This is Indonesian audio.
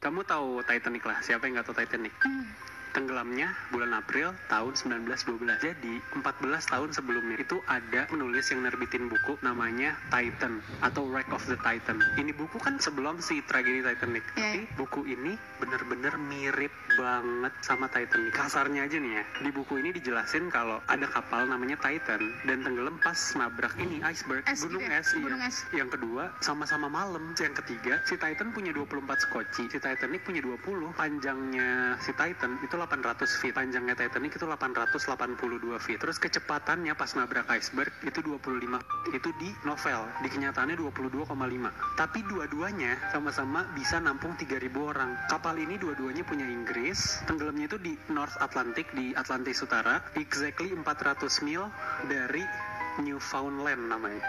Kamu tahu Titanic lah, siapa yang nggak tahu Titanic? Hmm. Tenggelamnya bulan April tahun 1912. Jadi 14 tahun sebelumnya itu ada penulis yang nerbitin buku namanya Titan atau Wreck of the Titan. Ini buku kan sebelum si tragedi Titanic. Iya. Tapi buku ini bener-bener mirip banget sama Titanic. Kasarnya aja nih ya. Di buku ini dijelasin kalau ada kapal namanya Titan dan tenggelam pas nabrak ini iceberg, Es gunung gitu ya? es. iya. Gunung es. Yang kedua sama-sama malam. Yang ketiga si Titan punya 24 skoci, si Titanic punya 20. Panjangnya si Titan itu 800 feet, panjangnya Titanic itu 882 feet. Terus kecepatannya pas nabrak iceberg itu 25. Itu di novel, di kenyataannya 22,5. Tapi dua-duanya sama-sama bisa nampung 3000 orang. Kapal ini dua-duanya punya Inggris. Tenggelamnya itu di North Atlantic di Atlantis Utara, exactly 400 mil dari Newfoundland namanya.